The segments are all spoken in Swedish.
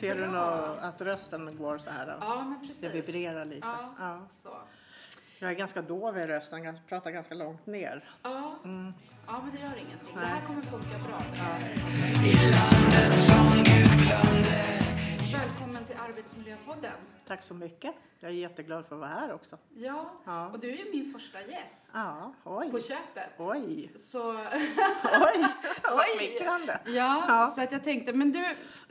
Ser du Bra. nå att rösten går så här? Då? Ja, men precis. Det vibrerar lite. Ja, Ja. Så. Jag är ganska dov i rösten, gans- pratar ganska långt ner. Ja. ja, men det gör ingenting. Det Nej. här kommer funka bra. Välkommen till Arbetsmiljöpodden. Tack så mycket. Jag är jätteglad för att vara här också. Ja, Ja. och du är ju min första gäst Ja, oj. på köpet. Oj, Så, oj, vad smickrande. ja, Ja. så att jag tänkte, men du,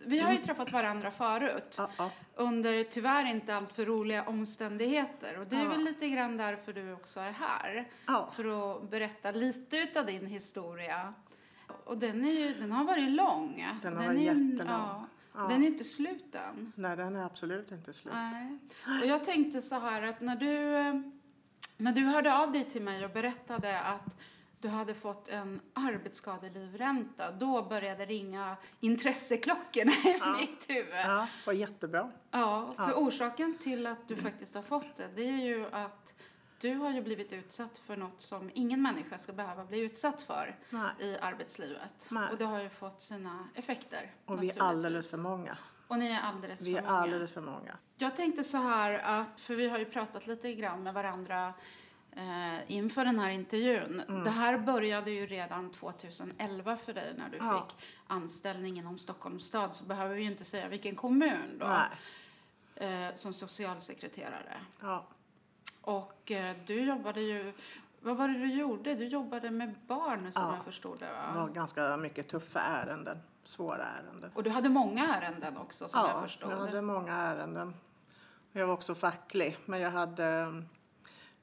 vi har ju träffat varandra förut. Ja, ja. Under tyvärr inte alltför roliga omständigheter. Och det är väl lite grann därför du också är här. För att berätta lite utav din historia. Och den, är ju, den har varit lång. Den har är varit ju- jättelång. Ja, Ja. Den är inte slut än. Nej, den är absolut inte slut. Nej. Och jag tänkte så här att när du, eh, när du hörde av dig till mig och berättade att du hade fått en arbetsskadelivränta, då började ringa intresseklockorna i Ja. mitt huvud. Ja, var jättebra. Ja, för Ja. orsaken till att du faktiskt har fått det, det är ju att du har ju blivit utsatt för något som ingen människa ska behöva bli utsatt för Nej. i arbetslivet. Nej. Och det har ju fått sina effekter. Och vi är alldeles för många. Och ni är alldeles Vi för är många. alldeles för många. Jag tänkte så här att, för vi har ju pratat lite grann med varandra eh, inför den här intervjun. Mm. Det här började ju redan 2011 för dig när du Ja. fick anställning inom Stockholms stad. Så behöver vi ju inte säga vilken kommun då. Eh, som socialsekreterare. Ja. Och eh, du jobbade ju, vad var det du gjorde? Du jobbade med barn som Ja. jag förstod det Det va? var ganska mycket tuffa ärenden. Svåra ärenden. Och du hade många ärenden också som jag förstod. jag hade många ärenden. Jag var också facklig, men jag hade mm,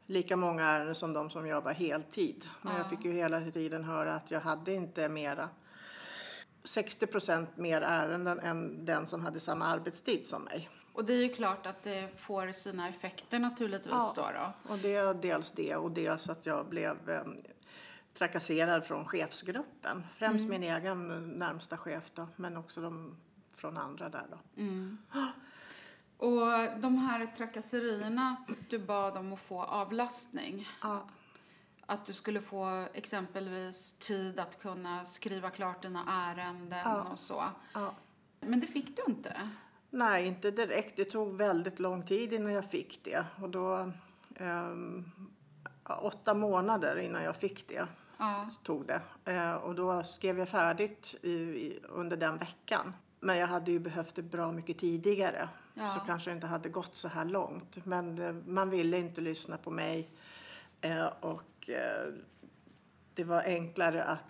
lika många ärenden som de som jobbar heltid. Men jag Ja. fick ju hela tiden höra att jag hade inte mera 60 procent mer ärenden än den som hade samma arbetstid som mig. Och det är ju klart att det får sina effekter naturligtvis Ja. då. då. Och det är dels det och dels att jag blev eh, trakasserad från chefsgruppen. Främst min egen närmsta chef då, men också de från andra där då. Och de här trakasserierna, du bad om att få avlastning. Ja. Att du skulle få exempelvis tid att kunna skriva klart dina ärenden Ja. och så. Ja. Men det fick du inte. Nej, inte direkt. Det tog väldigt lång tid innan jag fick det. Och då, ja, åtta månader innan jag fick det Ja. tog det. Eh, och då skrev jag färdigt i, i, under den veckan. Men jag hade ju behövt det bra mycket tidigare. Ja. Så kanske det inte hade gått så här långt. Men eh, man ville inte lyssna på mig. Eh, och eh, det var enklare att,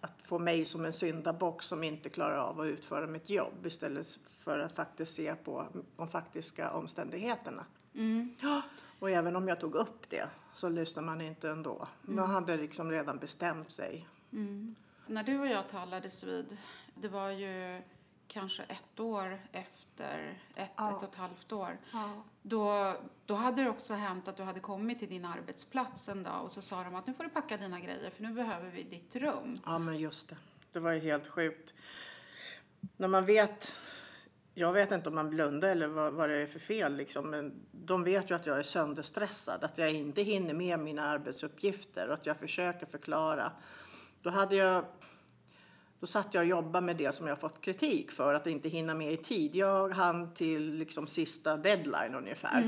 att få mig som en syndabock som inte klarar av att utföra mitt jobb istället för att faktiskt se på de faktiska omständigheterna. Mm. Ja, och även om jag tog upp det så lyssnade man inte ändå. Man hade liksom redan bestämt sig. Mm. När du och jag talades vid, det var ju kanske ett år efter, ett, Ja. ett och ett halvt år. Ja. Då, då hade det också hänt att du hade kommit till din arbetsplats en dag och så sa de att nu får du packa dina grejer för nu behöver vi ditt rum. ja, men just det. Det var ju helt sjukt. När man vet, jag vet inte om man blundar eller vad, vad det är för fel liksom, men de vet ju att jag är sönderstressad, att jag inte hinner med mina arbetsuppgifter och att jag försöker förklara. Då hade jag Då satt jag och jobbade med det som jag fått kritik för, att inte hinna med i tid. Jag hann till liksom sista deadline ungefär.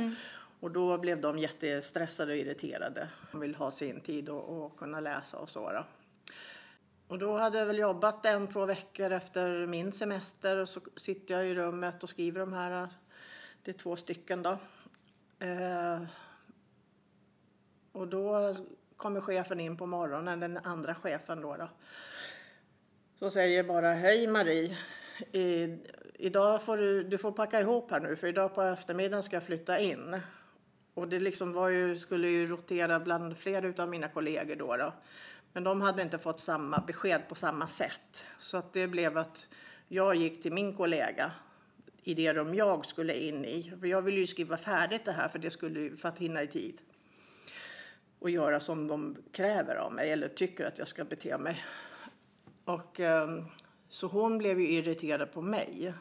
Och då blev de jättestressade och irriterade. De vill ha sin tid och, och kunna läsa och så. Då. Och då hade jag väl jobbat en, två veckor efter min semester och så sitter jag i rummet och skriver de här. Det är två stycken då. Eh, och då kommer chefen in på morgonen, den andra chefen då. då. Så säger bara, hej Marie. I, idag får du, du får packa ihop här nu för idag på eftermiddagen ska jag flytta in. Och det liksom var ju, skulle ju rotera bland flera av mina kollegor då, då. Men de hade inte fått samma besked på samma sätt. Så att det blev att jag gick till min kollega i det rum jag skulle in i. För jag ville ju skriva färdigt det här för, det skulle, för att hinna i tid. Och göra som de kräver av mig eller tycker att jag ska bete mig. Och, ehm, så hon blev ju irriterad på mig.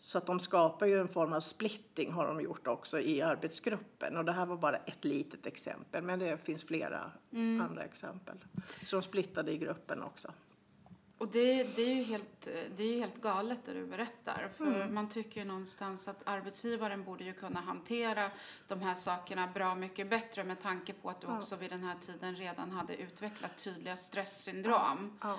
Så att de skapar ju en form av splitting har de gjort också i arbetsgruppen. Och det här var bara ett litet exempel, men det finns flera andra exempel. Så de splittade i gruppen också. Och det, det, är ju helt, det är helt galet det du berättar. För Mm. man tycker ju någonstans att arbetsgivaren borde ju kunna hantera de här sakerna bra mycket bättre med tanke på att du Ja. också vid den här tiden redan hade utvecklat tydliga stresssyndrom. Ja.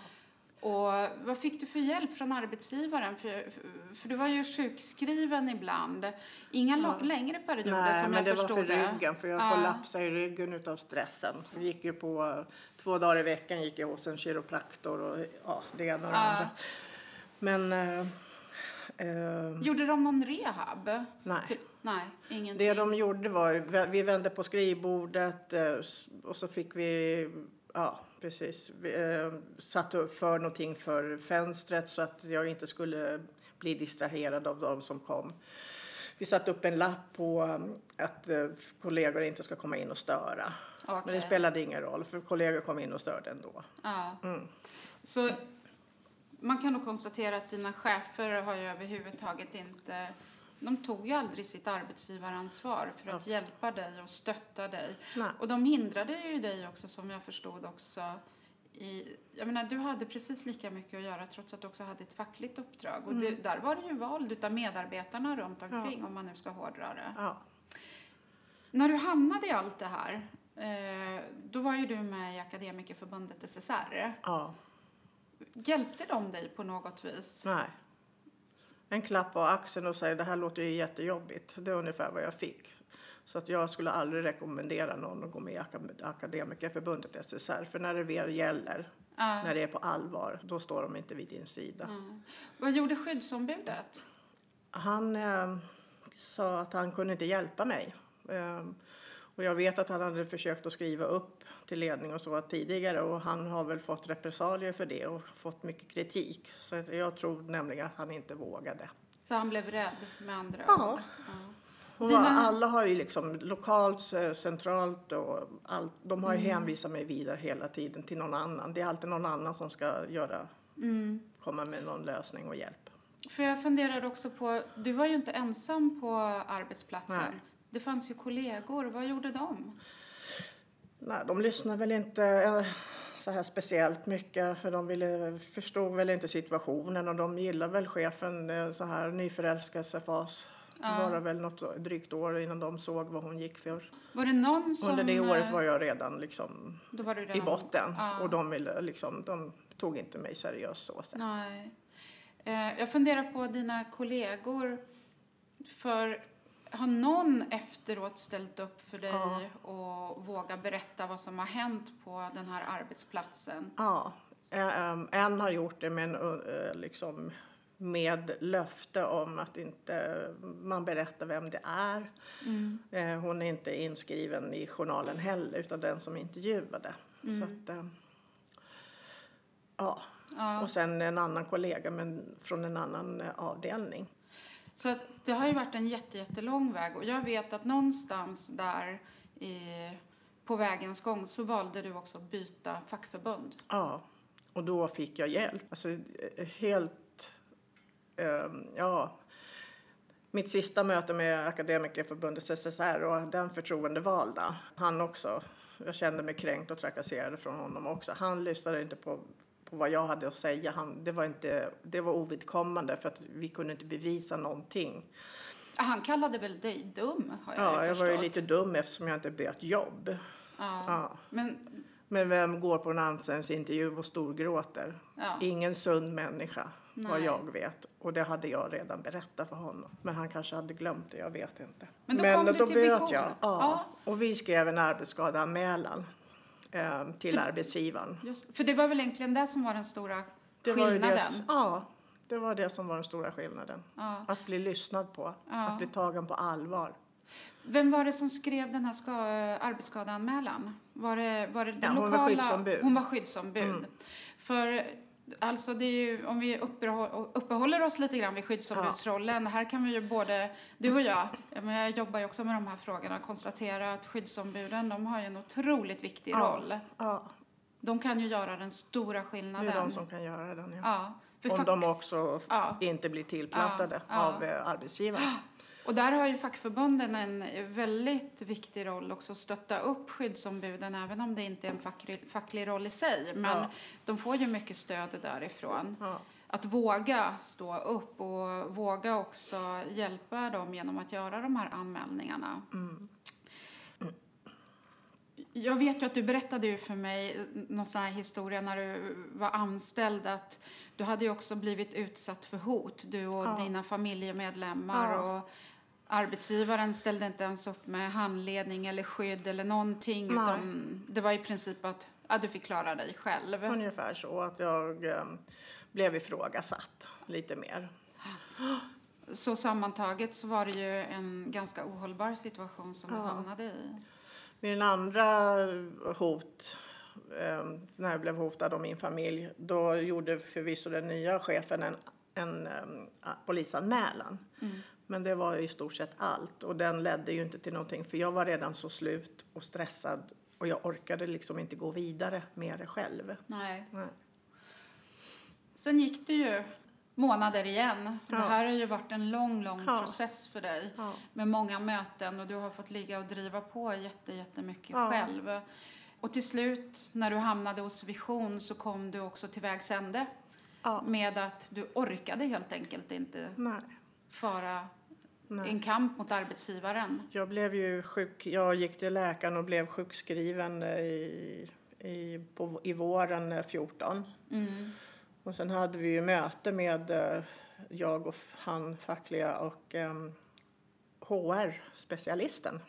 Och vad fick du för hjälp från arbetsgivaren? För, för, för du var ju sjukskriven ibland. Inga Ja. längre perioder Nej, som men jag det var förstod för det. ryggen, för jag Ja. kollapsade i ryggen utav stressen. Vi gick ju på två dagar i veckan gick jag hos en kiropraktor och ja, det ena och det andra. Men eh, eh, Gjorde de någon rehab? nej. Typ- Nej, ingenting. Det de gjorde var, vi vände på skrivbordet eh, och så fick vi, ja precis, vi, eh, satte upp för någonting för fönstret så att jag inte skulle bli distraherad av de som kom. Vi satte upp en lapp på eh, att eh, kollegor inte ska komma in och störa. Men det spelade ingen roll för kollegor kom in och störde ändå. Ja. Mm. Så man kan nog konstatera att dina chefer har ju överhuvudtaget inte de tog ju aldrig sitt arbetsgivaransvar för att hjälpa dig och stötta dig. Nej. Och de hindrade ju dig också som jag förstod också i, jag menar, du hade precis lika mycket att göra trots att du också hade ett fackligt uppdrag. Och det, där var du ju vald utav medarbetarna runt omkring om man nu ska hårdra det. Ja. När du hamnade i allt det här, eh, då var ju du med i Akademikerförbundet SSR. ja. Hjälpte de dig på något vis? Nej. En klapp på axeln och säga det här låter ju jättejobbigt. Det är ungefär vad jag fick. Så att jag skulle aldrig rekommendera någon att gå med i Akad- Akademikerförbundet SSR. För när det väl gäller, Ja. när det är på allvar, då står de inte vid din sida. Ja. Vad gjorde skyddsombudet? Han eh, sa att han kunde inte hjälpa mig. Eh, och jag vet att han hade försökt att skriva upp till ledning och så tidigare och han har väl fått repressalier för det och fått mycket kritik. Så jag tror nämligen att han inte vågade. Så han blev rädd med andra Ja. ord? Ja. Dina- Alla har ju liksom lokalt, eh, centralt och allt. De har ju hänvisat mig vidare hela tiden till någon annan. Det är alltid någon annan som ska göra, Mm. komma med någon lösning och hjälp. För jag funderade också på, du var ju inte ensam på arbetsplatsen. Nej. Det fanns ju kollegor, vad gjorde de? Nej, de lyssnar väl inte eh, så här speciellt mycket för de ville, förstod väl inte situationen och de gillar väl chefen eh, så här nyförälskelsefas. Ja. Var det väl något drygt år innan de såg vad hon gick för. Var det någon som... Under det året eh, var jag redan liksom du i redan- botten Ja. och de ville liksom, de tog inte mig seriöst så sett. Nej. Eh, jag funderar på dina kollegor. För har någon efteråt ställt upp för dig Ja. och vågat berätta vad som har hänt på den här arbetsplatsen? Ja, en, en har gjort det men liksom med löfte om att inte man berättar vem det är. Mm. Eh, Hon är inte inskriven i journalen heller utan den som intervjuade. Så att, eh, ja. Ja. Och sen en annan kollega men från en annan eh, avdelning. Så att det har ju varit en jätte, jättelång väg och jag vet att någonstans där i, på vägens gång så valde du också att byta fackförbund. Ja, och då fick jag hjälp. Alltså helt, eh, ja. Mitt sista möte med Akademikerförbundet SSR och den förtroendevalda, han också, jag kände mig kränkt och trakasserad från honom också. Han lyssnade inte på vad jag hade att säga. Han, det, var inte, det var ovidkommande för att vi kunde inte bevisa någonting. Han kallade väl dig dum har jag Ja, jag var ju lite dum eftersom jag inte bytt jobb. Ja. Ja. Men, Men vem går på en anställningsintervju och storgråter? ja. Ingen sund människa, vad Nej. jag vet. Och det hade jag redan berättat för honom. Men han kanske hade glömt det, jag vet inte. Men då kom du till böt jag. Ja. Ja. Och vi skrev en arbetsskadeanmälan eh, till arbetsgivaren. Just, för det var väl egentligen det som var den stora Det skillnaden? det, ja, det var det som var den stora skillnaden. Ja. Att bli lyssnad på, Ja. att bli tagen på allvar. Vem var det som skrev den här ska, arbetsskadeanmälan? Var det, var det den Ja, hon var lokala? skyddsombud. Hon var skyddsombud. Mm. För alltså det ju, om vi uppehåller, oss lite grann vid skyddsombudsrollen. Här kan vi ju både, du och jag, ja, men jag jobbar ju också med de här frågorna, konstatera att skyddsombuden de har ju en otroligt viktig Ja. roll. Ja, De kan ju göra den stora det skillnaden. är de som kan göra den. Ja. Ja, Om de också Ja. inte blir tillplattade Ja, ja. av eh, arbetsgivaren. Och där har ju fackförbunden en väldigt viktig roll också att stötta upp skyddsombuden även om det inte är en facklig, facklig roll i sig. Men Ja. de får ju mycket stöd därifrån. Ja. Att våga stå upp och våga också hjälpa dem genom att göra de här anmälningarna. Mm. Jag vet ju att du berättade ju för mig någon sån här historia när du var anställd att du hade ju också blivit utsatt för hot, du och Ja. dina familjemedlemmar. Ja. Och arbetsgivaren ställde inte ens upp med handledning eller skydd eller någonting. Nej. Utan det var i princip att ja, du fick klara dig själv. Ungefär så att jag eh, blev ifrågasatt lite mer. Så sammantaget så var det ju en ganska ohållbar situation som du Ja. hamnade i. Min andra hot, eh, när jag blev hotad av min familj, då gjorde förvisso den nya chefen en, en eh, polisanmälan. Men det var i stort sett allt och den ledde ju inte till någonting för jag var redan så slut och stressad och jag orkade liksom inte gå vidare med det själv. Nej. Nej. Sen gick det ju månader igen. Ja. Det här har ju varit en lång, lång Ja. process för dig. Ja. Med många möten och du har fått ligga och driva på jätte, jättemycket Ja. själv. Och till slut, när du hamnade hos Vision, så kom du också till vägs ände. Med att du orkade helt enkelt inte Nej. föra Nej. en kamp mot arbetsgivaren. Jag blev ju sjuk. Jag gick till läkaren och blev sjukskriven eh, i, i, på, i våren eh, 14. Mm. Och sen hade vi ju möte med eh, jag och han fackliga och ehm, HR-specialisten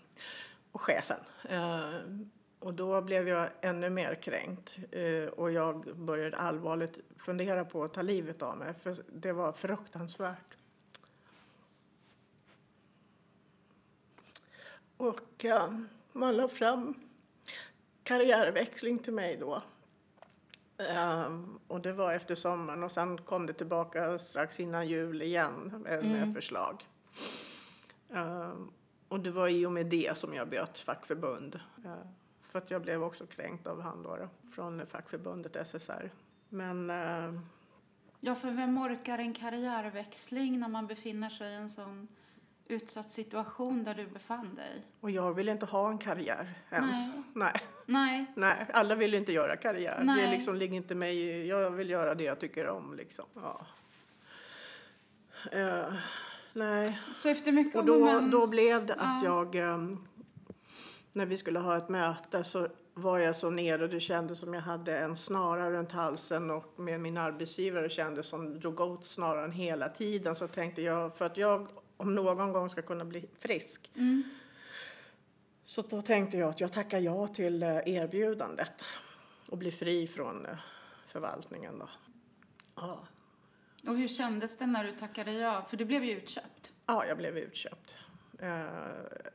och chefen. Eh, och då blev jag ännu mer kränkt eh, och jag började allvarligt fundera på att ta livet av mig för det var fruktansvärt. Och eh, man la fram karriärväxling till mig då. Ehm, och det var efter sommaren och sen kom det tillbaka strax innan jul igen med, med Mm. förslag. Ehm, och det var i och med det som jag bytte fackförbund. Ehm, för att jag blev också kränkt av han då, från fackförbundet SSR. Men ehm, Ja, för vem orkar en karriärväxling när man befinner sig i en sån utsatt situation där du befann dig? och jag ville inte ha en karriär ens. Nej. Nej. Nej, Nej, alla vill inte göra karriär. Det Nej. liksom ligger inte mig i- Jag vill göra det jag tycker om liksom. Ja. Eh, nej. så efter mycket Och då, men då blev det att Ja. jag, ehm, när vi skulle ha ett möte så var jag så nere och det kändes som jag hade en snara runt halsen och med min arbetsgivare kändes som drog åt snaran hela tiden. Så tänkte jag, för att jag om någon gång ska kunna bli frisk Mm. så då tänkte jag att jag tackar ja till eh, erbjudandet och blir fri från eh, förvaltningen då. Ja. Och hur kändes det när du tackade ja? För du blev ju utköpt. Ja, jag blev utköpt. Eh,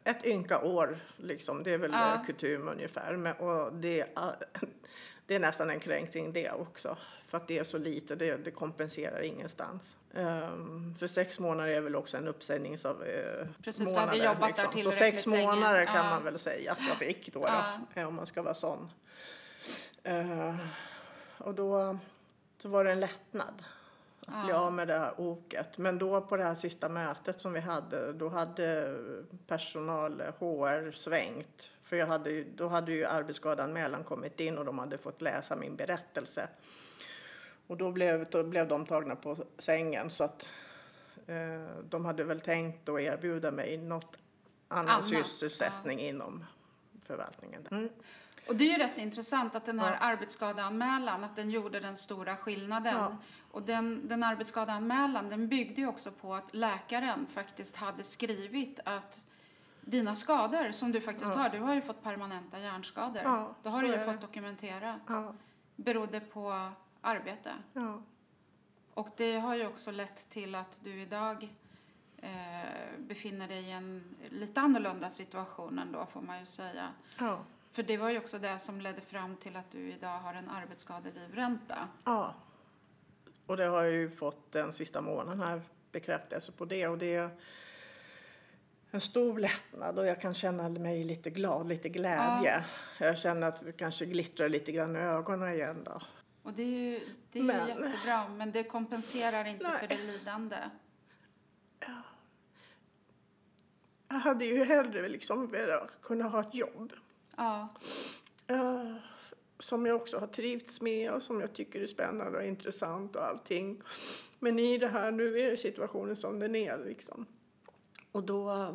ett ynka år, liksom. det är väl Ja. kutym ungefär. Men, och det, är- det är nästan en kränkning det också. För att det är så lite, det, det kompenserar ingenstans. Ehm, för sex månader är väl också en uppsägnings av eh, Precis, månader. hade jobbat där Så tillräckligt sex länge. månader kan Ja. man väl säga att jag fick då, då eh, om man ska vara sån. Eh, och då så var det en lättnad att bli av med det här oket. Men då på det här sista mötet som vi hade, då hade personal, HR, svängt. För jag hade, då hade ju arbetsskadeanmälan kommit in och de hade fått läsa min berättelse. Och då blev, då blev de tagna på sängen så att eh, de hade väl tänkt att erbjuda mig något annan Annat, sysselsättning inom förvaltningen. Mm. Och det är ju rätt intressant att den här Ja. arbetsskadeanmälan, att den gjorde den stora skillnaden. Ja. Och den, den arbetsskadeanmälan, den byggde ju också på att läkaren faktiskt hade skrivit att dina skador som du faktiskt Ja. har, du har ju fått permanenta hjärnskador. Ja, Då har du ju fått det. dokumenterat. Ja, Berodde på arbete. ja, Och det har ju också lett till att du idag eh, befinner dig i en lite annorlunda situation ändå får man ju säga. ja, För det var ju också det som ledde fram till att du idag har en arbetsskadelivränta. ja. Och det har jag ju fått den sista månaden här bekräftelse på det. Och det är en stor lättnad och jag kan känna mig lite glad, lite glädje. Jag känner att det kanske glittrar lite grann i ögonen igen då. Och det är ju, det är Men- jättebra, men det kompenserar inte Nej. för det lidande. Jag hade ju hellre liksom velat kunna ha ett jobb. Ja, som jag också har trivts med och som jag tycker är spännande och intressant och allting. Men i det här, nu är situationen som den är liksom. Och då,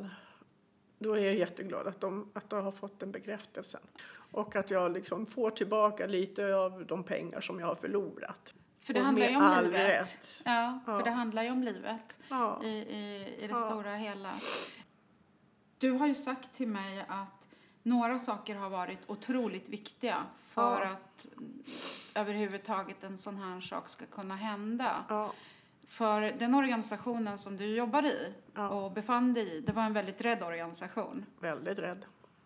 då är jag jätteglad att de, att de har fått den bekräftelsen. Och att jag liksom får tillbaka lite av de pengar som jag har förlorat. för det Och handlar ju om livet. rätt. Ja, Ja. för det handlar ju om livet Ja. i, i, i det Ja. stora hela. Du har ju sagt till mig att några saker har varit otroligt viktiga för Ja. att överhuvudtaget en sån här sak ska kunna hända. För den organisationen som du jobbade i Ja. och befann dig i, det var en väldigt rädd organisation. väldigt rädd.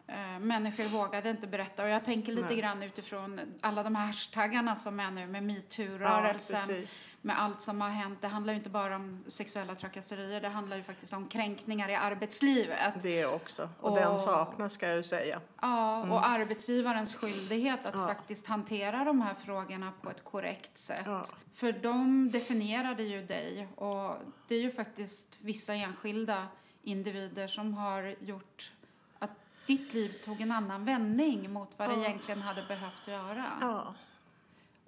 Eh, människor vågade inte berätta och jag tänker lite Nej. grann utifrån alla de här hashtaggarna som är nu med Ja, metoo-rörelsen, precis. med allt som har hänt. Det handlar ju inte bara om sexuella trakasserier, det handlar ju faktiskt om kränkningar i arbetslivet. Det också. Och, Och- den saknas ska jag ju säga. Ja, och arbetsgivarens skyldighet att Mm. Ja. faktiskt hantera de här frågorna på ett korrekt sätt. Ja. För de definierade ju dig och det är ju faktiskt vissa enskilda individer som har gjort ditt liv tog en annan vändning mot vad det egentligen hade behövt göra. Ja.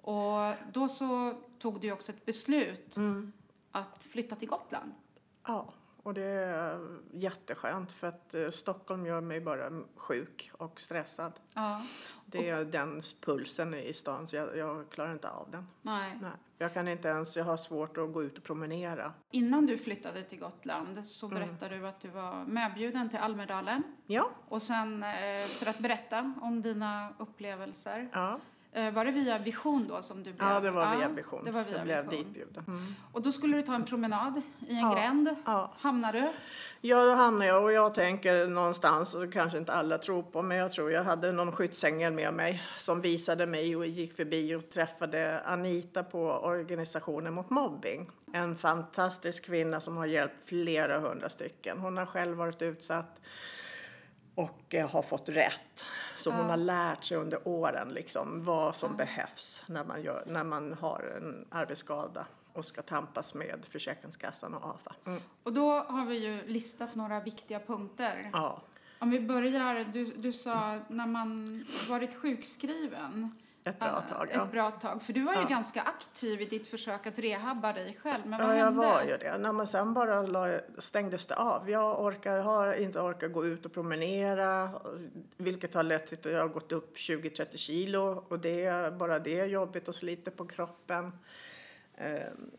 Och då så tog du också ett beslut Mm. att flytta till Gotland. Ja, och det är jätteskönt för att eh, Stockholm gör mig bara sjuk och stressad. Ja, Det är den pulsen i stan så jag, jag klarar inte av den. nej. Nej. Jag kan inte ens, jag har svårt att gå ut och promenera. Innan du flyttade till Gotland så Mm. berättade du att du var medbjuden till Almedalen. Ja, Och sen eh, för att berätta om dina upplevelser. ja, var det via Vision då som du blev? ja det var via Vision. Det var via jag blev Vision. ditbjuden. Mm. Och då skulle du ta en promenad i en Ja. gränd. Ja. Hamnar du? Ja, då hamnar jag och jag tänker någonstans, och kanske inte alla tror på, men jag tror jag hade någon skyddsängel med mig som visade mig och gick förbi och träffade Anita på organisationen mot mobbing. En fantastisk kvinna som har hjälpt flera hundra stycken. Hon har själv varit utsatt och eh, har fått rätt. Så hon har lärt sig under åren liksom vad som behövs när man, gör, när man har en arbetsskada och ska tampas med Försäkringskassan och AFA. Mm. Och då har vi ju listat några viktiga punkter. Ja. Om vi börjar, du, du sa när man varit sjukskriven. Ett bra tag, ja. Ett bra tag. För du var ju Ja. ganska aktiv i ditt försök att rehabba dig själv. Men vad Ja, jag hände? var ju det. När man sen bara la, stängdes det av. Jag orkar, har inte orkat gå ut och promenera, vilket har lett till att jag har gått upp 20-30 kilo. Och det, bara det är jobbigt och sliter på kroppen. Ehm,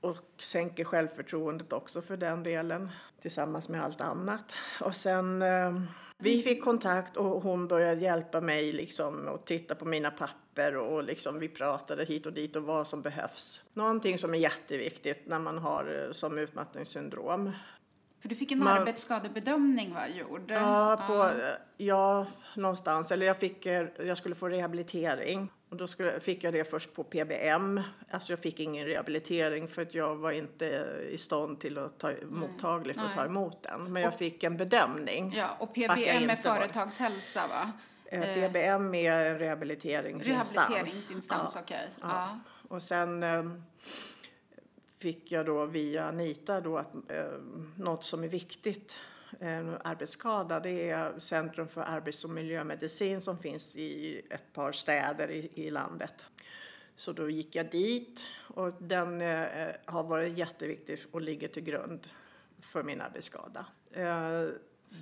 och sänker självförtroendet också för den delen, tillsammans med allt annat. Och sen, ehm, vi fick kontakt och hon började hjälpa mig liksom och titta på mina papper och liksom vi pratade hit och dit och vad som behövs. Någonting som är jätteviktigt när man har eh, som utmattningssyndrom. För du fick en Man- arbetsskadebedömning va, gjord? Ja, på, ja, någonstans. Eller jag, fick, eh, jag skulle få rehabilitering. Och då skulle, fick jag det först på PBM. Alltså jag fick ingen rehabilitering för att jag var inte i stånd till att ta mottaglig för att Nej. ta emot den. Men jag fick en bedömning. Ja, och Att PBM är företagshälsa va? Eh, PBM är en rehabiliteringsinstans. Rehabiliteringsinstans, Ja. okej. Ja. Ja. Och sen eh, fick jag då via Anita då att eh, något som är viktigt, en arbetsskada, det är Centrum för arbets och miljömedicin som finns i ett par städer i, i landet. Så då gick jag dit och den eh, har varit jätteviktig och ligger till grund för min arbetsskada. Eh,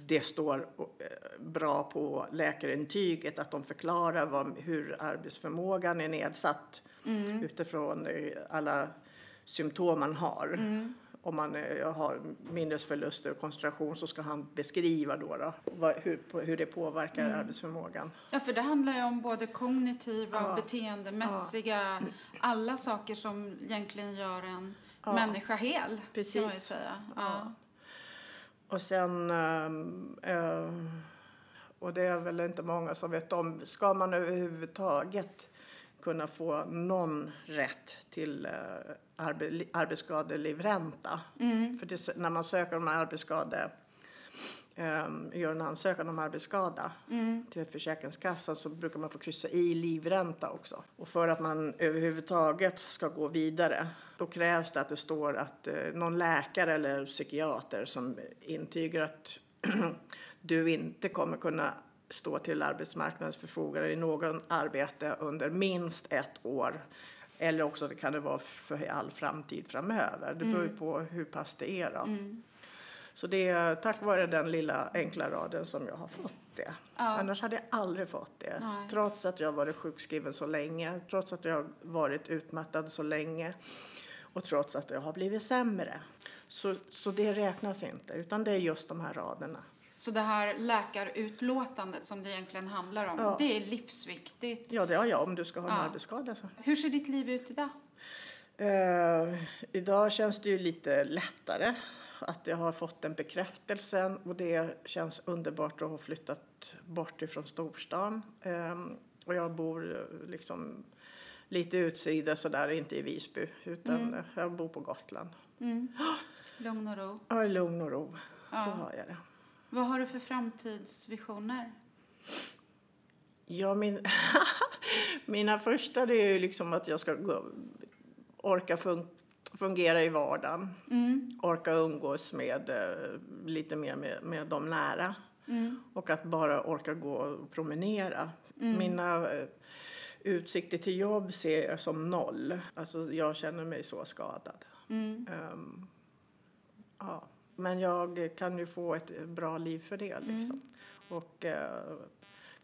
det står eh, bra på läkarintyget att de förklarar vad, hur arbetsförmågan är nedsatt utifrån eh, alla symptom man har. Om man eh, har minnesförluster och koncentration så ska han beskriva då, då vad, hur, hur det påverkar arbetsförmågan. ja, för det handlar ju om både kognitiva och Ja. beteendemässiga, alla saker som egentligen gör en Ja. människa hel, kan Precis. man ju säga. Ja. Ja. Och sen, ehm, eh, och det är väl inte många som vet om, ska man överhuvudtaget kunna få någon rätt till eh, arbe, arbetsskadelivränta? Mm. För det, när man söker om arbetsskade eh, gör en ansökan om arbetsskada till Försäkringskassan så brukar man få kryssa i livränta också. Och för att man överhuvudtaget ska gå vidare då krävs det att det står att eh, någon läkare eller psykiater som intygar att du inte kommer kunna stå till arbetsmarknadens förfogande i någon arbete under minst ett år. Eller också det kan det vara för all framtid framöver. Det beror ju på hur pass det är. Då. Så det är tack vare den lilla enkla raden som jag har fått det. Annars hade jag aldrig fått det. Nej. Trots att jag varit sjukskriven så länge, trots att jag varit utmattad så länge och trots att jag har blivit sämre. Så, så det räknas inte, utan det är just de här raderna. Så det här läkarutlåtandet som det egentligen handlar om, Ja. det är livsviktigt. Ja, det har jag om du ska ha en Ja. arbetsskada. Så. Hur ser ditt liv ut idag? Eh, idag känns det ju lite lättare att jag har fått den bekräftelsen och det känns underbart att ha flyttat bort ifrån storstan. Eh, och jag bor eh, liksom lite utsida sådär, inte i Visby utan eh, jag bor på Gotland. Mm. Lugn och ro. Ja, lugn och ro Ja. så har jag det. Vad har du för framtidsvisioner? Ja, min, mina första det är ju liksom att jag ska gå, orka fun, fungera i vardagen. Mm. Orka umgås med eh, lite mer med, med de nära. Mm. Och att bara orka gå och promenera. Mina eh, utsikter till jobb ser jag som noll. Alltså jag känner mig så skadad. Mm. Ehm, ja. Men jag kan ju få ett bra liv för det. Liksom. Och eh,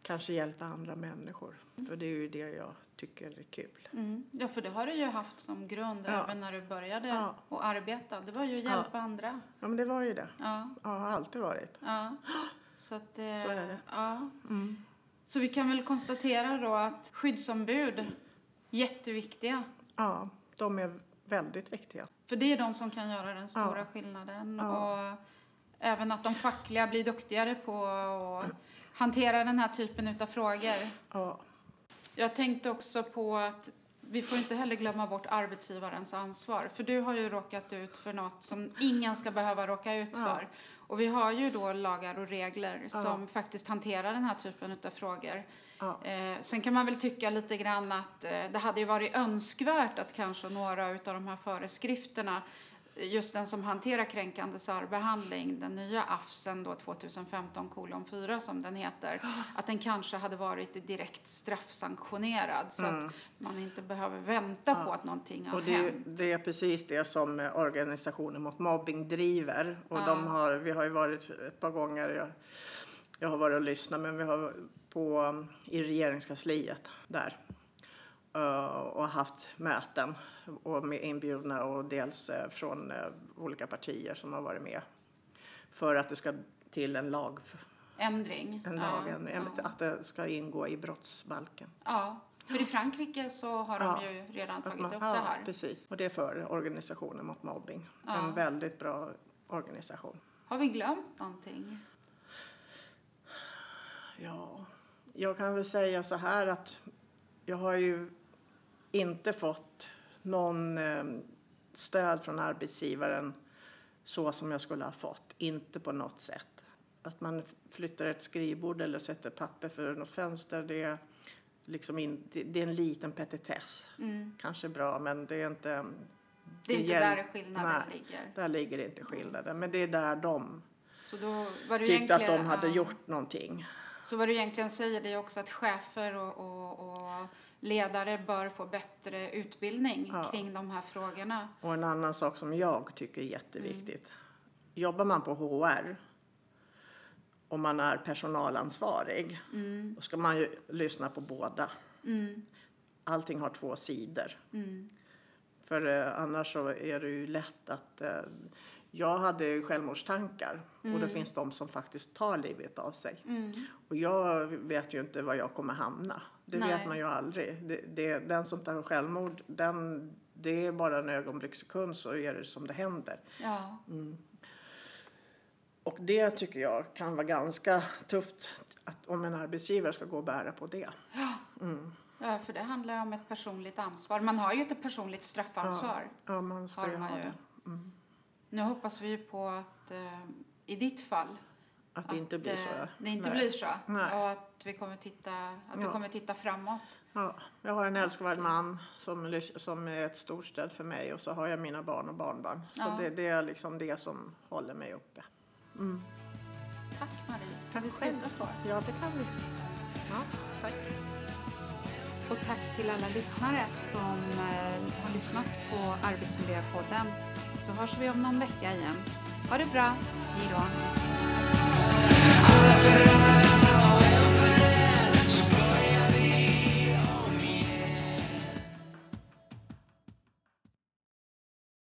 kanske hjälpa andra människor. För det är ju det jag tycker är kul. Mm. Ja, för det har du ju haft som grund Ja. även när du började Ja. att arbeta. Det var ju att hjälpa andra. Ja men det var ju det. Ja, Ja, har alltid varit. ja. Så att det, Så är det. Ja. Mm. Så vi kan väl konstatera då att skyddsombud, jätteviktiga. Ja, de är väldigt viktiga. För det är de som kan göra den stora Ja. skillnaden. Ja. Och även att de fackliga blir duktigare på att hantera den här typen av frågor. Ja, Jag tänkte också på att vi får inte heller glömma bort arbetsgivarens ansvar. För du har ju råkat ut för något som ingen ska behöva råka ut Ja. för. Och vi har ju då lagar och regler Ja. som faktiskt hanterar den här typen av frågor. ja, Eh, sen kan man väl tycka lite grann att eh, det hade ju varit önskvärt att kanske några av de här föreskrifterna Just den som hanterar kränkande särbehandling, den nya AFSen då 2015 kolon 4 som den heter, att den kanske hade varit direkt straffsanktionerad så att man inte behöver vänta på att någonting har och det, hänt. det är precis det som organisationen mot mobbing driver. Och Ja. de har, vi har ju varit ett par gånger, jag, jag har varit och lyssnat, men vi har på, um, i regeringskansliet där. Eh, och haft möten och med inbjudna och dels eh, från eh, olika partier som har varit med. För att det ska till en lag, Ändring. en Ja, lag en, en, ja. att det ska ingå i brottsbalken. ja, för i Frankrike så har de Ja. ju redan tagit man- upp ja, det här. precis. Och det är för organisationen mot mobbing. Ja. En väldigt bra organisation. Har vi glömt någonting? Ja, jag kan väl säga så här att jag har ju inte fått någon eh, stöd från arbetsgivaren så som jag skulle ha fått. Inte på något sätt. Att man flyttar ett skrivbord eller sätter papper för något fönster, det är, liksom in, det, är en liten petitess. Mm. Kanske bra, men det är inte... Det är inte hjäl- där skillnaden Nej. ligger. Där ligger inte skillnaden, men det är där de Så då var du tyckte att de hade gjort någonting. Så vad du egentligen säger det är också att chefer och, och, och ledare bör få bättre utbildning Ja. kring de här frågorna. Och en annan sak som jag tycker är jätteviktigt. Jobbar man på HR och man är personalansvarig Mm, då ska man ju lyssna på båda. mm, Allting har två sidor. mm, För eh, annars så är det ju lätt att... Eh, jag hade självmordstankar och det finns de som faktiskt tar livet av sig. mm. Och jag vet ju inte var jag kommer hamna. Det Nej. vet man ju aldrig. Det, det, den som tar självmord, den, det är bara en ögonblickssekund så är det som det händer. Ja. Och det tycker jag kan vara ganska tufft att om en arbetsgivare ska gå och bära på det. ja, för det handlar om ett personligt ansvar. Man har ju ett personligt straffansvar. Ja, man ska ju ha ju. det. Nu hoppas vi ju på att eh, i ditt fall Att det inte blir så. eh, det inte Nej. blir så. Nej. Och att vi kommer titta, att du Ja. kommer titta framåt. Ja, jag har en älskvärd man som, som är ett stort stöd för mig och så har jag mina barn och barnbarn. Så Ja. det, det är liksom det som håller mig uppe. Tack Marie. Ska vi själv. sluta så? Ja, det kan vi. Ja, tack. Och tack till alla lyssnare som eh, har lyssnat på Arbetsmiljöpodden. Så hörs vi om någon vecka igen. Ha det bra. Hej då.